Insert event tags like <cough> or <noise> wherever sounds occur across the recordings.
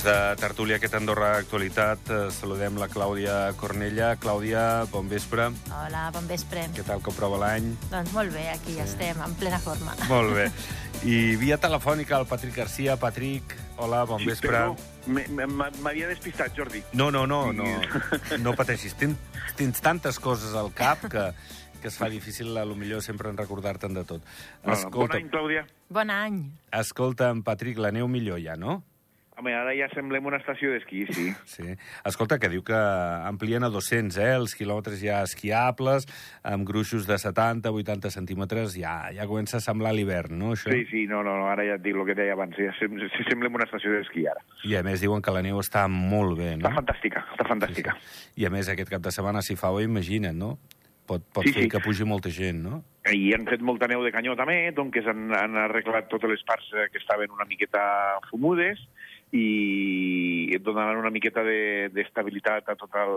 Temps de tertúlia, aquest Andorra Actualitat. Eh, saludem la Clàudia Cornella. Clàudia, bon vespre. Hola, bon vespre. Què tal, com prova l'any? Doncs molt bé, aquí ja estem, en plena forma. Molt bé. <laughs> I via telefònica el Patrick Garcia. Patrick, hola, bon vespre. Me- me- M'havia despistat, Jordi. No, no, no, no, no pateixis. Tens, tens tantes coses al cap que, que es fa difícil, a lo millor, sempre en recordar-te'n de tot. Bueno, bon any, Clàudia. Bon any. escolta, en Patrick, la neu millor ja, no? Home, ara ja semblem una estació d'esquí, sí. <laughs> Sí. Escolta, que diu que amplien a 200, eh? Els quilòmetres ja esquiables, amb gruixos de 70, 80 centímetres, ja, ja comença a semblar l'hivern, no, això? Sí, sí, no, no, no, ara ja et dic el que deia abans, ja sem sí, semblem una estació d'esquí ara. I a més diuen que la neu està molt bé, no? Està fantàstica, està fantàstica. I a més aquest cap de setmana, si fa bo, imagina't, no? Pot, pot Sí, fer sí. que pugi molta gent, no? I han fet molta neu de canyó també, doncs s'han han arreglat totes les parts eh, que estaven una miqueta fumudes i et donaran una miqueta de- d'estabilitat a tot el,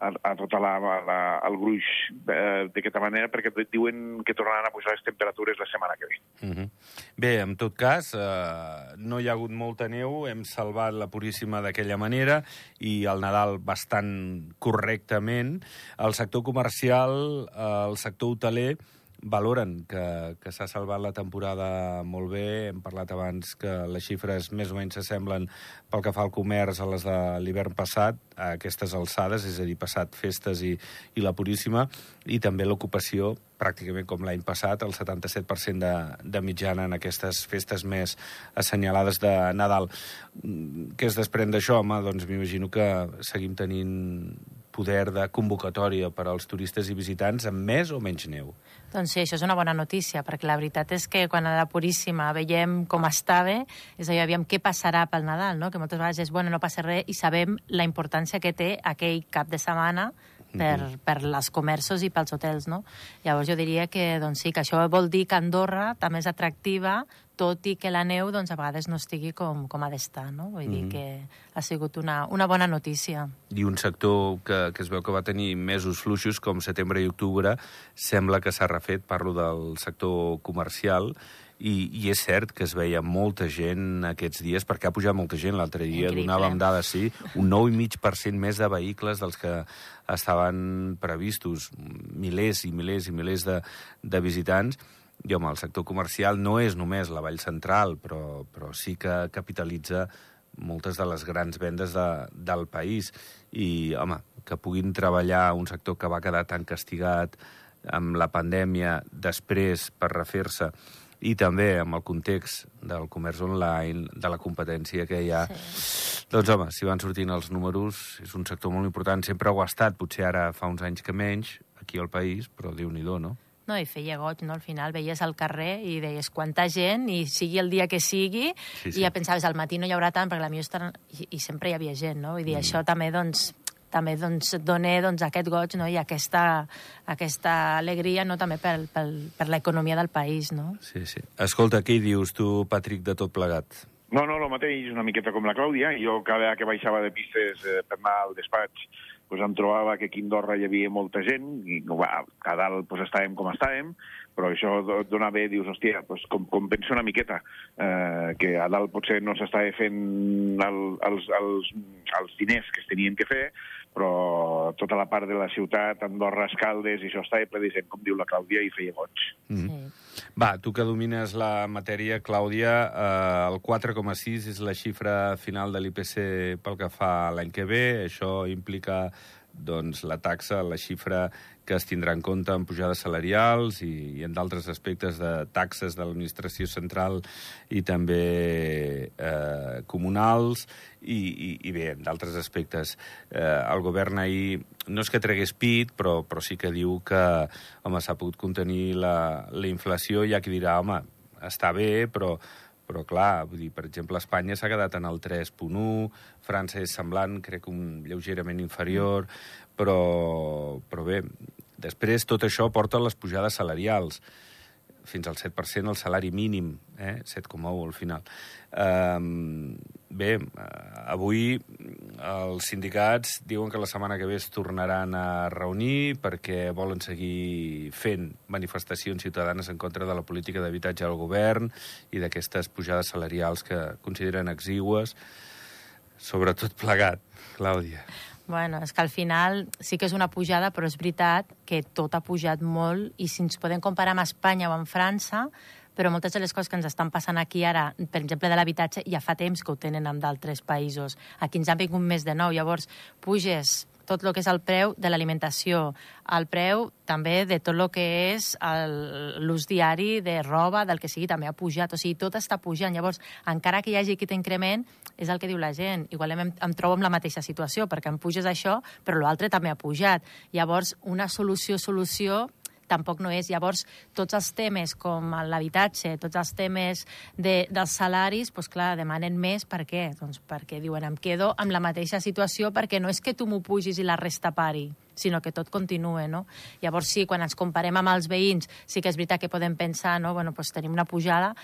a, a tota la, la, el gruix eh, d'aquesta manera, perquè et diuen que tornaran a pujar les temperatures la setmana que ve. Uh -huh. Bé, en tot cas, eh, no hi ha hagut molta neu, hem salvat la Puríssima d'aquella manera i el Nadal bastant correctament. El sector comercial, eh, el sector hoteler, valoren que, que s'ha salvat la temporada molt bé. Hem parlat abans que les xifres més o menys s'assemblen pel que fa al comerç a les de l'hivern passat, a aquestes alçades, és a dir, passat festes i, i la Puríssima, i també l'ocupació, pràcticament com l'any passat, el 77% de, de mitjana en aquestes festes més assenyalades de Nadal. Mm, Què es desprèn d'això? Home, doncs m'imagino que seguim tenint poder de convocatòria per als turistes i visitants amb més o menys neu. Doncs sí, això és una bona notícia, perquè la veritat és que quan a la Puríssima veiem com estava, és allò, aviam què passarà pel Nadal, no? que moltes vegades és, bueno, no passa res, i sabem la importància que té aquell cap de setmana per, per les comerços i pels hotels, no? Llavors jo diria que, doncs sí, que això vol dir que Andorra també és atractiva, tot i que la neu, doncs, a vegades no estigui com, com ha d'estar, no? Vull dir que ha sigut una, una bona notícia. I un sector que, que es veu que va tenir mesos fluixos, com setembre i octubre, sembla que s'ha refet, parlo del sector comercial, i, i és cert que es veia molta gent aquests dies, perquè ha pujat molta gent l'altre dia, Increïble. donàvem dades, sí, un 9,5% més de vehicles dels que estaven previstos, milers i milers i milers de, de visitants, i home, el sector comercial no és només la vall central, però, però sí que capitalitza moltes de les grans vendes de, del país. I, home, que puguin treballar un sector que va quedar tan castigat amb la pandèmia després per refer-se i també amb el context del comerç online, de la competència que hi ha. Sí. Doncs, home, si van sortint els números, és un sector molt important. Sempre ho ha estat, potser ara fa uns anys que menys, aquí al país, però déu-n'hi-do, no? No, i feia goig, no? Al final veies al carrer i deies quanta gent, i sigui el dia que sigui, Sí, sí, sí. i ja pensaves, al matí no hi haurà tant, perquè la millor estarà... I, I sempre hi havia gent, no? Vull dir, mm. això també, doncs, també doncs, et dona doncs, aquest goig no? i aquesta, aquesta alegria no? també per, per, per l'economia del país. No? Sí, sí. Escolta, què dius tu, Patrick, de tot plegat? No, no, el mateix, una miqueta com la Clàudia. Jo cada vegada que baixava de pistes eh, per anar al despatx pues, em trobava que aquí a Andorra hi havia molta gent i va, a dalt pues, estàvem com estàvem, però això do- dona bé, dius, hòstia, pues, com, com penso una miqueta, eh, que a dalt potser no s'estava fent el, els, els, els diners que es tenien que fer, però tota la part de la ciutat, Andorra, Escaldes, i això estava ple de gent, com diu la Clàudia, i feia goig. Mm. Sí. Va, tu que domines la matèria, Clàudia, eh, el 4,6 és la xifra final de l'IPC pel que fa a l'any que ve. Això implica doncs, la taxa, la xifra que es tindrà en compte en pujades salarials i, i en d'altres aspectes de taxes de l'administració central i també eh, comunals i, i, i bé, en d'altres aspectes. Eh, el govern ahir no és que tregués pit, però, però sí que diu que s'ha pogut contenir la, la inflació. Hi ha dirà, home, està bé, però, però clar, vull dir, per exemple, Espanya s'ha quedat en el 3.1, França és semblant, crec que un lleugerament inferior, però, però bé, després tot això porta a les pujades salarials. Fins al 7% el salari mínim, eh? 7,1 al final. Um, bé, eh, avui els sindicats diuen que la setmana que ve es tornaran a reunir perquè volen seguir fent manifestacions ciutadanes en contra de la política d'habitatge del govern i d'aquestes pujades salarials que consideren exigües. Sobretot plegat, Clàudia. Bueno, és que al final sí que és una pujada, però és veritat que tot ha pujat molt i si ens podem comparar amb Espanya o amb França, però moltes de les coses que ens estan passant aquí ara, per exemple, de l'habitatge, ja fa temps que ho tenen en d'altres països. Aquí ens han vingut més de nou. Llavors, puges tot el que és el preu de l'alimentació, el preu també de tot el que és l'ús diari de roba, del que sigui, també ha pujat. O sigui, tot està pujant. Llavors, encara que hi hagi aquest increment, és el que diu la gent. Igual em, em trobo en la mateixa situació, perquè em puges això, però l'altre també ha pujat. Llavors, una solució, solució, tampoc no és. Llavors, tots els temes com l'habitatge, tots els temes de, dels salaris, doncs clar, demanen més. Per què? Doncs perquè diuen, em quedo amb la mateixa situació perquè no és que tu m'ho pugis i la resta pari sinó que tot continua, no? Llavors sí, quan ens comparem amb els veïns, sí que és veritat que podem pensar, no? Bueno, doncs tenim una pujada,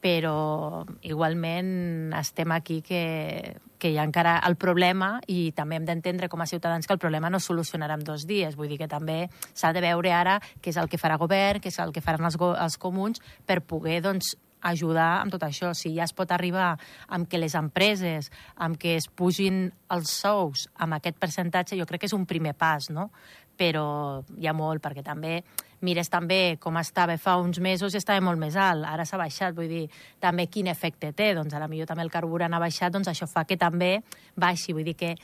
però igualment estem aquí que, que hi ha encara el problema i també hem d'entendre com a ciutadans que el problema no es solucionarà en dos dies. Vull dir que també s'ha de veure ara què és el que farà govern, què és el que faran els, els comuns per poder doncs, ajudar amb tot això. Si ja es pot arribar amb que les empreses, amb que es pugin els sous amb aquest percentatge, jo crec que és un primer pas, no? Però hi ha molt, perquè també mires també com estava fa uns mesos i estava molt més alt, ara s'ha baixat, vull dir, també quin efecte té, doncs a la millor també el carburant ha baixat, doncs això fa que també baixi, vull dir que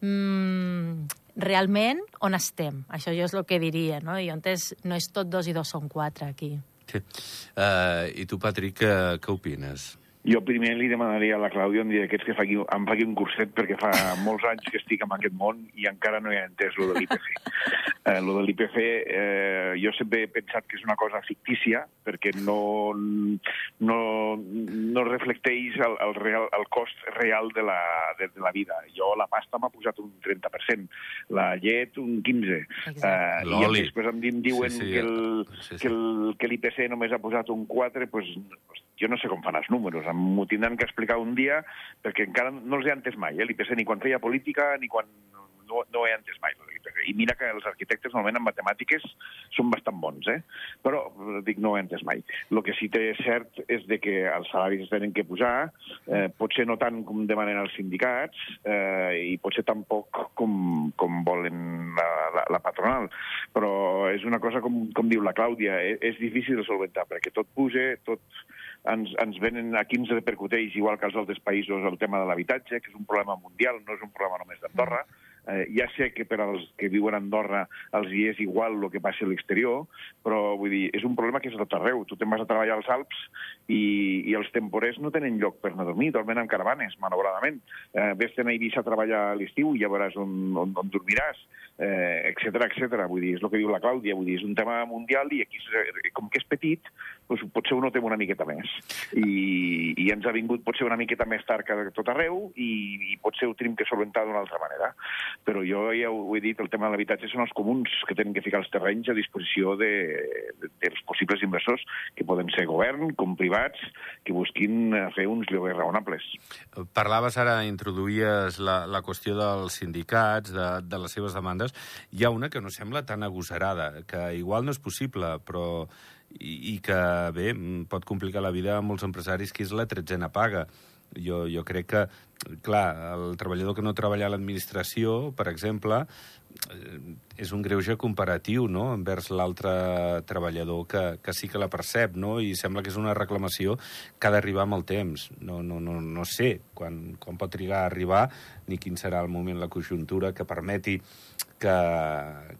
mm, realment on estem, això jo és el que diria, no? I on és, no és tot dos i dos són quatre aquí. Sí. Uh, I tu, Patrick, què, què opines? Jo primer li demanaria a la Clàudia un dia aquests que faci, em faci un curset perquè fa <laughs> molts anys que estic en aquest món i encara no he entès lo de l'IPC. <laughs> Eh, lo de l'IPC eh, jo sempre he pensat que és una cosa fictícia perquè no, no, no reflecteix el, el, real, el cost real de la, de, de la vida. Jo la pasta m'ha posat un 30%, la llet un 15%. Eh, I després em diuen sí, sí, que el, sí, sí. que l'IPC només ha posat un 4%, pues, jo no sé com fan els números, m'ho tindran que explicar un dia, perquè encara no els he entès mai, eh, l'IPC, ni quan feia política, ni quan no, no he entès mai. I mira que els arquitectes normalment en matemàtiques són bastant bons, eh? però dic, no he entès mai. El que sí que és cert és de que els salaris tenen que pujar, eh, potser no tant com demanen els sindicats eh, i potser tampoc com, com volen la, la, la patronal, però és una cosa com, com diu la Clàudia, eh, és difícil de solventar perquè tot puja, tot ens, ens venen, aquí ens repercuteix, igual que als altres països, el tema de l'habitatge, que és un problema mundial, no és un problema només d'Andorra. Eh, ja sé que per als que viuen a Andorra els hi és igual el que passa a l'exterior, però vull dir, és un problema que és a tot arreu. Tu te'n vas a treballar als Alps i, i els temporers no tenen lloc per anar a dormir, dormen en caravanes, malauradament. Eh, Ves-te'n a Eivissa a treballar a l'estiu i ja veuràs on, on, on dormiràs, eh, etc etc. Vull dir, és el que diu la Clàudia, vull dir, és un tema mundial i aquí, com que és petit, doncs potser ho notem una miqueta més. I, i ens ha vingut potser una miqueta més tard que tot arreu i, i potser ho tenim que solventar d'una altra manera però jo ja ho he dit, el tema de l'habitatge són els comuns que tenen que ficar els terrenys a disposició de, de, dels possibles inversors, que poden ser govern, com privats, que busquin fer uns lloguers raonables. Parlaves ara, introduïes la, la qüestió dels sindicats, de, de les seves demandes. Hi ha una que no sembla tan agosarada, que igual no és possible, però i, i que, bé, pot complicar la vida a molts empresaris, que és la tretzena paga. Jo, jo crec que, clar, el treballador que no treballa a l'administració, per exemple, eh, és un greuge comparatiu no? envers l'altre treballador que, que sí que la percep, no? i sembla que és una reclamació que ha d'arribar amb el temps. No, no, no, no sé quan, quan pot trigar a arribar ni quin serà el moment, la conjuntura que permeti que,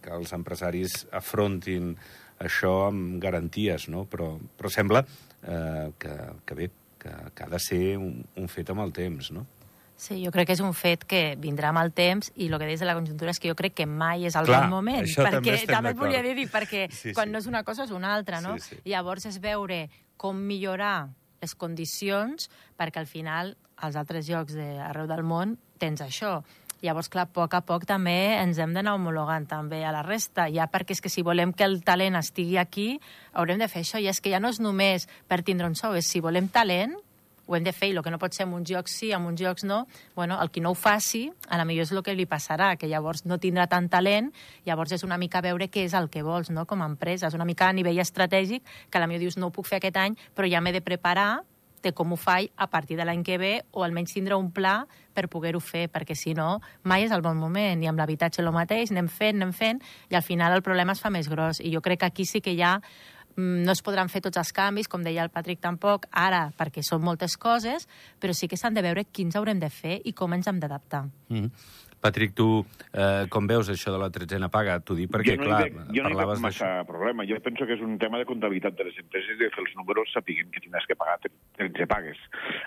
que els empresaris afrontin això amb garanties, no? però, però sembla eh, que, que bé, que, que ha de ser un, un fet amb el temps, no? Sí, jo crec que és un fet que vindrà amb el temps i el que deies de la conjuntura és que jo crec que mai és el Clar, bon moment. perquè també, també et volia dir, perquè sí, quan sí. no és una cosa és una altra, no? Sí, sí. Llavors és veure com millorar les condicions perquè al final als altres llocs de, arreu del món tens això. Llavors, clar, a poc a poc també ens hem d'anar homologant també a la resta, ja perquè és que si volem que el talent estigui aquí, haurem de fer això, i és que ja no és només per tindre un sou, és si volem talent, ho hem de fer, i el que no pot ser en uns llocs sí, en uns llocs no, bueno, el qui no ho faci, a la millor és el que li passarà, que llavors no tindrà tant talent, llavors és una mica veure què és el que vols, no?, com a empresa, és una mica a nivell estratègic, que a la millor dius no ho puc fer aquest any, però ja m'he de preparar de com ho faig a partir de l'any que ve, o almenys tindre un pla per poder-ho fer, perquè si no, mai és el bon moment. I amb l'habitatge el mateix, anem fent, anem fent, i al final el problema es fa més gros. I jo crec que aquí sí que ha mm, no es podran fer tots els canvis, com deia el Patrick tampoc, ara, perquè són moltes coses, però sí que s'han de veure quins haurem de fer i com ens hem d'adaptar. Mm -hmm. Patrick, tu eh, com veus això de la tretzena paga? T'ho dic perquè, jo no clar, veig, jo no hi parlaves veig massa d'això. problema. Jo penso que és un tema de comptabilitat de les empreses de fer els números sapiguem que tindràs que pagar 13 pagues.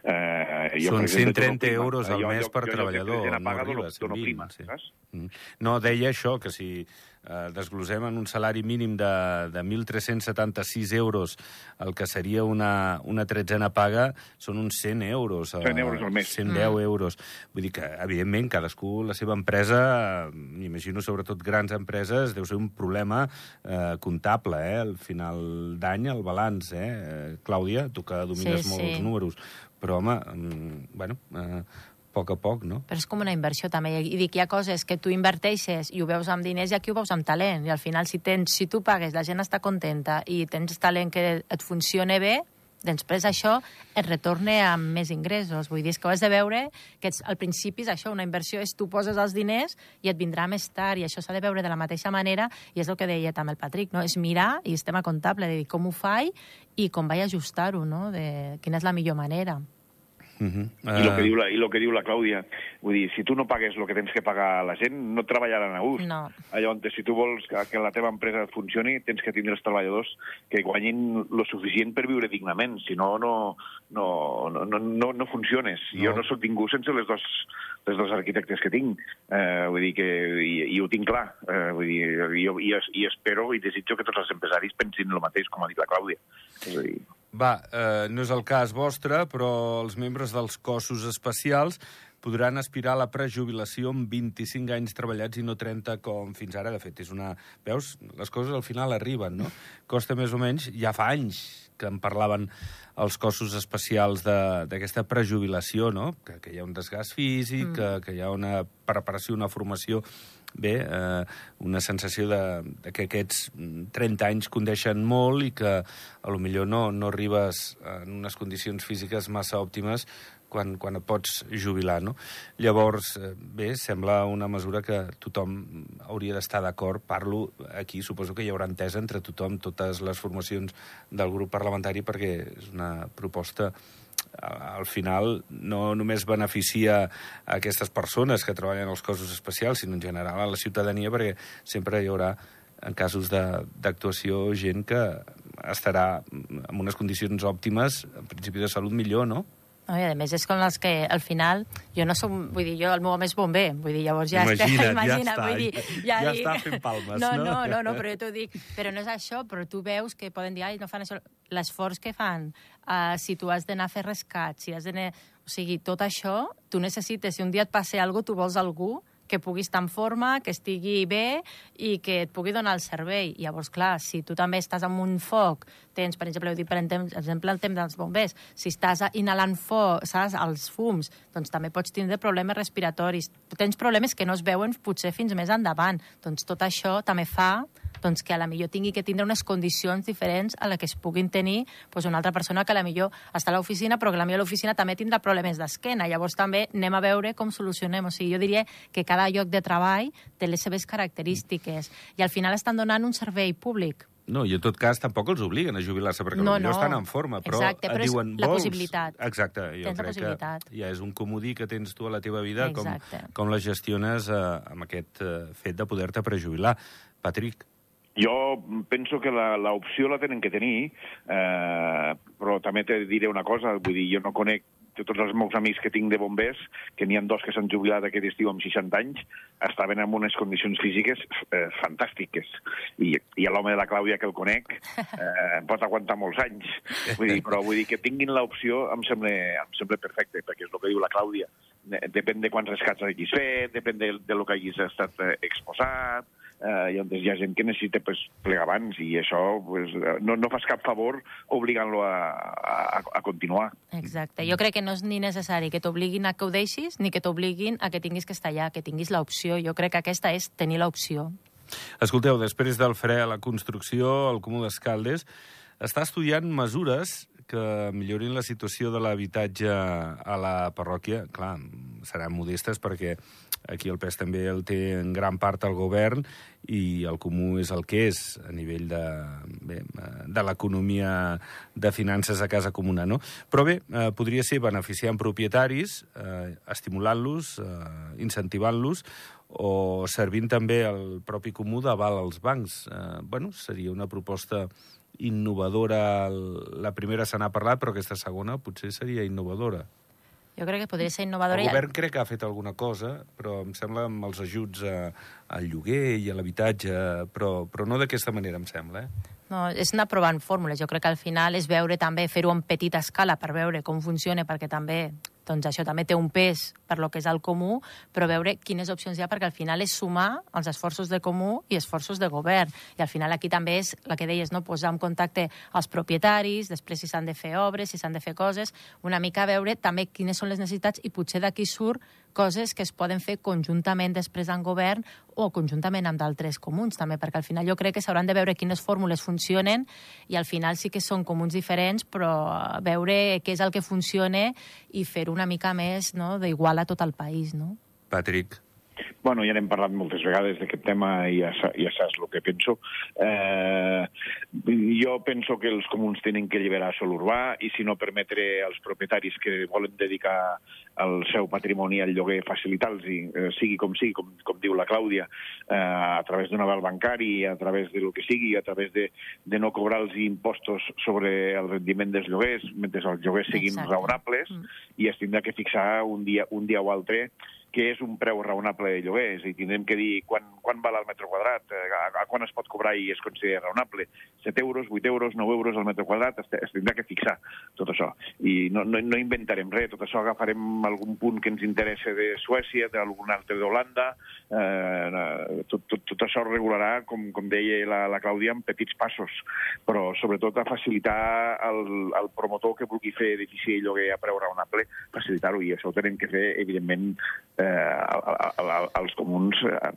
Eh, Són per exemple, 130 dono prima. euros al Jo- mes jo- per jo- jo treballador, que tretzena no paga arriba dono, a 120, dono prima, sí. saps? Mm. No, deia això, que si eh, desglosem en un salari mínim de, de 1.376 euros el que seria una, una tretzena paga, són uns 100 euros. eh, 100 euros al mes. 110 mm. euros. Vull dir que, evidentment, cadascú, la seva empresa, eh, m'imagino sobretot grans empreses, deu ser un problema eh, comptable, eh? Al final d'any, el balanç, eh? eh? Clàudia, tu que domines Sí, molt sí. els números, però, home, mm, bueno, eh, poc a poc, no? Però és com una inversió també. I dic, hi ha coses que tu inverteixes i ho veus amb diners i aquí ho veus amb talent. I al final, si, tens, si tu pagues, la gent està contenta i tens talent que et funcione bé, després això et retorna amb més ingressos. Vull dir, és que ho has de veure que ets, al principi és això, una inversió és tu poses els diners i et vindrà més tard i això s'ha de veure de la mateixa manera i és el que deia també el Patrick, no? és mirar i és tema comptable, de dir com ho faig i com vaig ajustar-ho, no? de quina és la millor manera. Uh -huh. I el que diu la, i lo que diu la Clàudia, vull dir, si tu no pagues el que tens que pagar a la gent, no treballaran a gust. No. Allò on, si tu vols que, que la teva empresa funcioni, tens que tindre els treballadors que guanyin lo suficient per viure dignament, si no, no, no, no, no, no, no funciones. No. Jo no sóc ningú sense les dos, les dos arquitectes que tinc. Eh, vull dir que, i, i ho tinc clar. Eh, vull dir, jo, i, es- i espero i desitjo que tots els empresaris pensin el mateix, com ha dit la Clàudia. És a dir, Va, eh, no és el cas vostre, però els membres dels cossos especials podran aspirar a la prejubilació amb 25 anys treballats i no 30 com fins ara. De fet, és una... Veus? Les coses al final arriben, no? Costa més o menys... Ja fa anys que en parlaven els cossos especials de- d'aquesta prejubilació, no? Que, que hi ha un desgast físic, mm. que, que hi ha una preparació, una formació bé, eh, una sensació de, de que aquests mm, 30 anys condeixen molt i que a lo millor no, no arribes en unes condicions físiques massa òptimes quan, quan et pots jubilar, no? Llavors, eh, bé, sembla una mesura que tothom hauria d'estar d'acord. Parlo aquí, suposo que hi haurà entesa entre tothom, totes les formacions del grup parlamentari, perquè és una proposta al final no només beneficia a aquestes persones que treballen als cossos especials, sinó en general a la ciutadania, perquè sempre hi haurà, en casos de- d'actuació, gent que estarà en unes condicions òptimes, en principi de salut millor, no? No, I a més és com les que al final jo no som, vull dir, jo el meu home és bomber, vull dir, llavors ja Imagina't, <laughs> ja imagina, està, vull dir, ja dic- està fent palmes, no, no? no, no, no, però jo t'ho dic, però no és això, però tu veus que poden dir, ai, no fan això, l'esforç que fan, uh, si tu has d'anar a fer rescat, si has d'anar... O sigui, tot això, tu necessites, si un dia et passa alguna cosa, tu vols algú que pugui estar en forma, que estigui bé i que et pugui donar el servei. Llavors, clar, si tu també estàs amb un foc, tens, per exemple, dit, per exemple el temps dels bombers, si estàs inhalant foc, saps, els fums, doncs també pots tindre problemes respiratoris. Tens problemes que no es veuen potser fins més endavant. Doncs tot això també fa doncs, que a la millor tingui que tindre unes condicions diferents a les que es puguin tenir doncs, una altra persona que a la millor està a l'oficina, però que a la millor l'oficina també tindrà problemes d'esquena. Llavors també anem a veure com solucionem. O sigui, jo diria que cada lloc de treball té les seves característiques i al final estan donant un servei públic. No, i en tot cas tampoc els obliguen a jubilar-se, perquè No, no. estan en forma, però Exacte, però diuen, la vols... possibilitat. Exacte, jo Tens la crec que ja és un comodí que tens tu a la teva vida, com, Exacte. com la gestiones eh, amb aquest eh, fet de poder-te prejubilar. Patrick, Jo penso que la- l'opció la, tenen que tenir, eh, però també te diré una cosa, vull dir, jo no conec de tots els meus amics que tinc de bombers, que n'hi ha dos que s'han jubilat aquest estiu amb 60 anys, estaven en unes condicions físiques eh, fantàstiques. I, i l'home de la Clàudia, que el conec, <laughs> eh, pot aguantar molts anys. Vull dir, però vull dir que tinguin l'opció em sembla, em sembla perfecte, perquè és el que diu la Clàudia. De- Depèn de quants rescats hagis fet, depèn de, de lo que hagis estat eh, exposat, eh, i on hi ha gent que necessita pues, plegar abans, i això pues, eh, no, no fas cap favor obligant-lo a, a, a continuar. Exacte. Jo crec que no és ni necessari que t'obliguin a que ho deixis, ni que t'obliguin a que tinguis que estar allà, que tinguis l'opció. Jo crec que aquesta és tenir l'opció. Escolteu, després del fre a la construcció, el Comú d'Escaldes està estudiant mesures que millorin la situació de l'habitatge a la parròquia, clar, seran modestes perquè aquí el pes també el té en gran part el govern i el comú és el que és a nivell de, bé, de l'economia de finances a casa comuna, no? Però bé, eh, podria ser beneficiant propietaris, eh, estimulant-los, eh, incentivant-los, o servint també el propi comú d'aval als bancs. Eh, bueno, seria una proposta innovadora. La primera se n'ha parlat, però aquesta segona potser seria innovadora. Jo crec que podria ser innovadora. El govern crec que ha fet alguna cosa, però em sembla amb els ajuts a, al lloguer i a l'habitatge, però, però no d'aquesta manera, em sembla. Eh? No, és anar provant fórmules. Jo crec que al final és veure també, fer-ho en petita escala per veure com funciona, perquè també doncs això també té un pes per lo que és el comú, però veure quines opcions hi ha, perquè al final és sumar els esforços de comú i esforços de govern. I al final aquí també és, la que deies, no? posar en contacte els propietaris, després si s'han de fer obres, si s'han de fer coses, una mica veure també quines són les necessitats i potser d'aquí surt coses que es poden fer conjuntament després en govern o conjuntament amb d'altres comuns també, perquè al final jo crec que s'hauran de veure quines fórmules funcionen i al final sí que són comuns diferents, però veure què és el que funciona i fer una mica més no, d'igual a tot el país. No? Patrick. Bueno, ja n'hem parlat moltes vegades d'aquest tema i ja, ja saps el que penso. Eh, jo penso que els comuns tenen que alliberar sol urbà i, si no, permetre als propietaris que volen dedicar el seu patrimoni al lloguer, facilitar-los, eh, sigui com sigui, com, com diu la Clàudia, eh, a través d'un aval bancari, a través de lo que sigui, a través de, de no cobrar els impostos sobre el rendiment dels lloguers, mentre els lloguers siguin Exacte. raonables, mm. i es tindrà que fixar un dia, un dia o altre que és un preu raonable de lloguer, és a dir, tindrem que dir quan, quan val el metre quadrat, eh, a, a quan es pot cobrar i es considera raonable, 7 euros, 8 euros, 9 euros al metre quadrat, es, es tindrà que fixar tot això. I no, no, no inventarem res, tot això agafarem algun punt que ens interessa de Suècia, d'algun altre d'Holanda, eh, tot, tot, tot això regularà, com, com deia la, la Clàudia, en petits passos, però sobretot a facilitar el, el promotor que vulgui fer edifici i lloguer a preu raonable, facilitar-ho, i això ho tenem que fer, evidentment, eh, als comuns eh,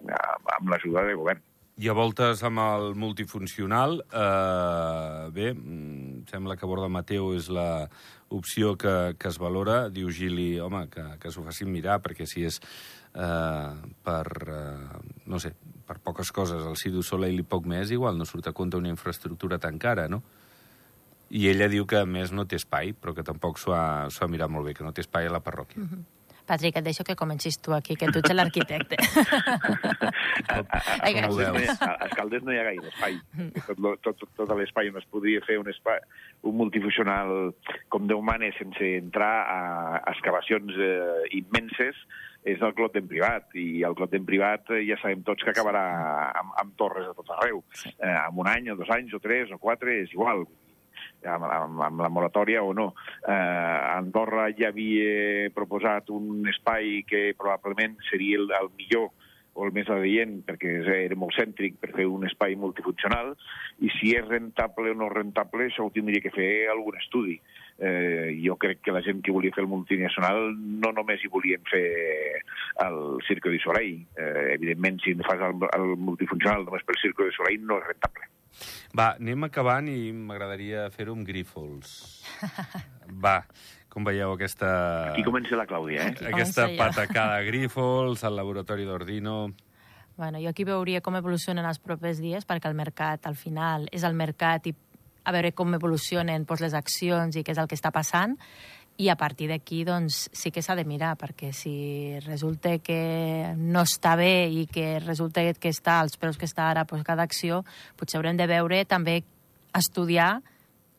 amb l'ajuda del govern. I a voltes amb el multifuncional, eh, bé, mm, sembla que Borda Mateu és la opció que, que es valora. Diu Gili, home, que, que s'ho facin mirar, perquè si és eh, per, eh, no sé, per poques coses, el Cidu Soleil i poc més, igual no surt a compte una infraestructura tan cara, no? I ella diu que, a més, no té espai, però que tampoc s'ho ha, ha mirat molt bé, que no té espai a la parròquia. Mm -hmm. Patrick, et deixo que comencis tu aquí, que tu ets l'arquitecte. <laughs> a, Caldes no hi ha gaire espai. Tot, tot, tot, tot l'espai on es podria fer un, espai, un multifuncional com Déu mane sense entrar a excavacions eh, immenses és el clot en privat, i el clot en privat eh, ja sabem tots que acabarà amb, amb torres a tot arreu. Eh, amb un any, o dos anys, o tres, o quatre, és igual amb, amb, amb la moratòria o no. Eh, Andorra ja havia proposat un espai que probablement seria el, el millor o el més adient, perquè era molt cèntric per fer un espai multifuncional, i si és rentable o no rentable, això ho tindria que fer algun estudi. Eh, jo crec que la gent que volia fer el multinacional no només hi volien fer el Circo de Soleil. Eh, evidentment, si fas el, el multifuncional només pel Circo de Soleil, no és rentable. Va, anem acabant i m'agradaria fer-ho amb Grífols. <laughs> Va, com veieu aquesta... Aquí comença la Clàudia, eh? Aquí aquesta patacada de Grífols, al laboratori d'Ordino... Bueno, jo aquí veuria com evolucionen els propers dies, perquè el mercat, al final, és el mercat i a veure com evolucionen doncs, les accions i què és el que està passant. I a partir d'aquí doncs, sí que s'ha de mirar, perquè si resulta que no està bé i que resulta que està als preus que està ara doncs, cada acció, potser haurem de veure també estudiar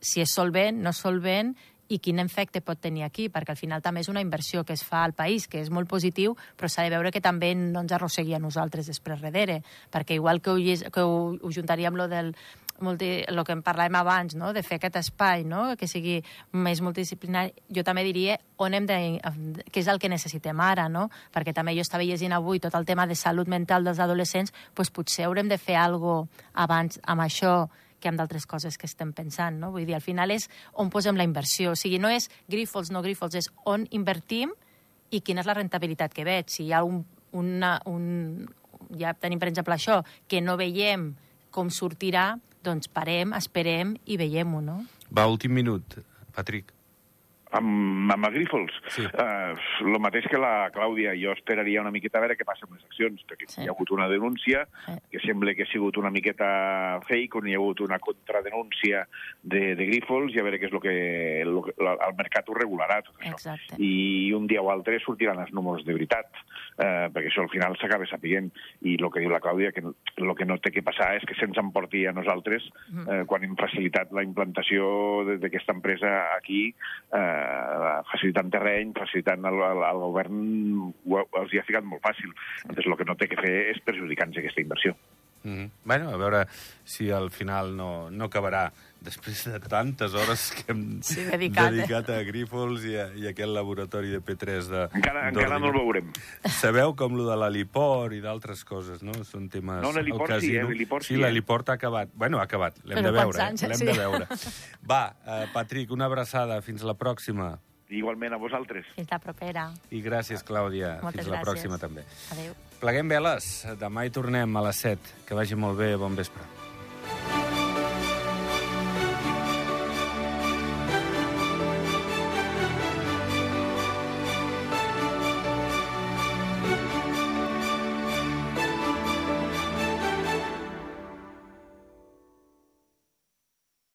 si és solvent, no solvent, i quin efecte pot tenir aquí, perquè al final també és una inversió que es fa al país, que és molt positiu, però s'ha de veure que també no ens arrossegui a nosaltres després darrere, perquè igual que ho, que ho, ho juntaríem lo del, multi, el que en parlàvem abans, no? de fer aquest espai no? que sigui més multidisciplinari, jo també diria on hem de, què és el que necessitem ara, no? perquè també jo estava llegint avui tot el tema de salut mental dels adolescents, doncs potser haurem de fer alguna abans amb això que amb d'altres coses que estem pensant. No? Vull dir, al final és on posem la inversió. O sigui, no és grífols, no grífols, és on invertim i quina és la rentabilitat que veig. Si hi ha un, una, un, ja tenim, per exemple, això, que no veiem com sortirà, doncs parem, esperem i veiem-ho, no? Va, últim minut. Patrick? Amb, amb Agrífols? Sí. Eh, lo mateix que la Clàudia. Jo esperaria una miqueta a veure què passa amb les accions, perquè Sí. hi ha hagut una denúncia Sí. que sembla que ha sigut una miqueta fake, on hi ha hagut una contradenúncia de, de Grífols, i a veure què és el que, lo que la- el mercat ho regularà, tot això. Exacte. I un dia o altre sortiran els números de veritat, eh, perquè això al final s'acaba sapiguent. I el que diu la Clàudia, que el que no té que passar és que se'ns emporti a nosaltres, eh, quan hem facilitat la implantació d'aquesta empresa aquí, eh, facilitant terreny, facilitant el, el, el govern, ho, els hi ha ficat molt fàcil. Entonces, el que no té que fer és perjudicar-nos aquesta inversió. Mm -hmm. Bueno, a veure si al final no, no acabarà després de tantes hores que hem Sí, dedicat, eh? dedicat a Grífols i a, i a aquest laboratori de P3 de Encara, encara no el veurem. Sabeu com lo de l'heliport i d'altres coses, no? Són temes... No, l'heliport el sí, eh? L'heliport sí, sí, eh? l'heliport ha acabat. Bueno, ha acabat. L'hem de veure, anys, eh? L'hem sí. de veure. Va, eh, Patrick, una abraçada. Fins la pròxima. Igualment a vosaltres. Fins la propera. I gràcies, Clàudia. Moltes Fins la gràcies. pròxima, també. Adéu. Pleguem veles. Demà hi tornem a les 7. Que vagi molt bé. Bon vespre.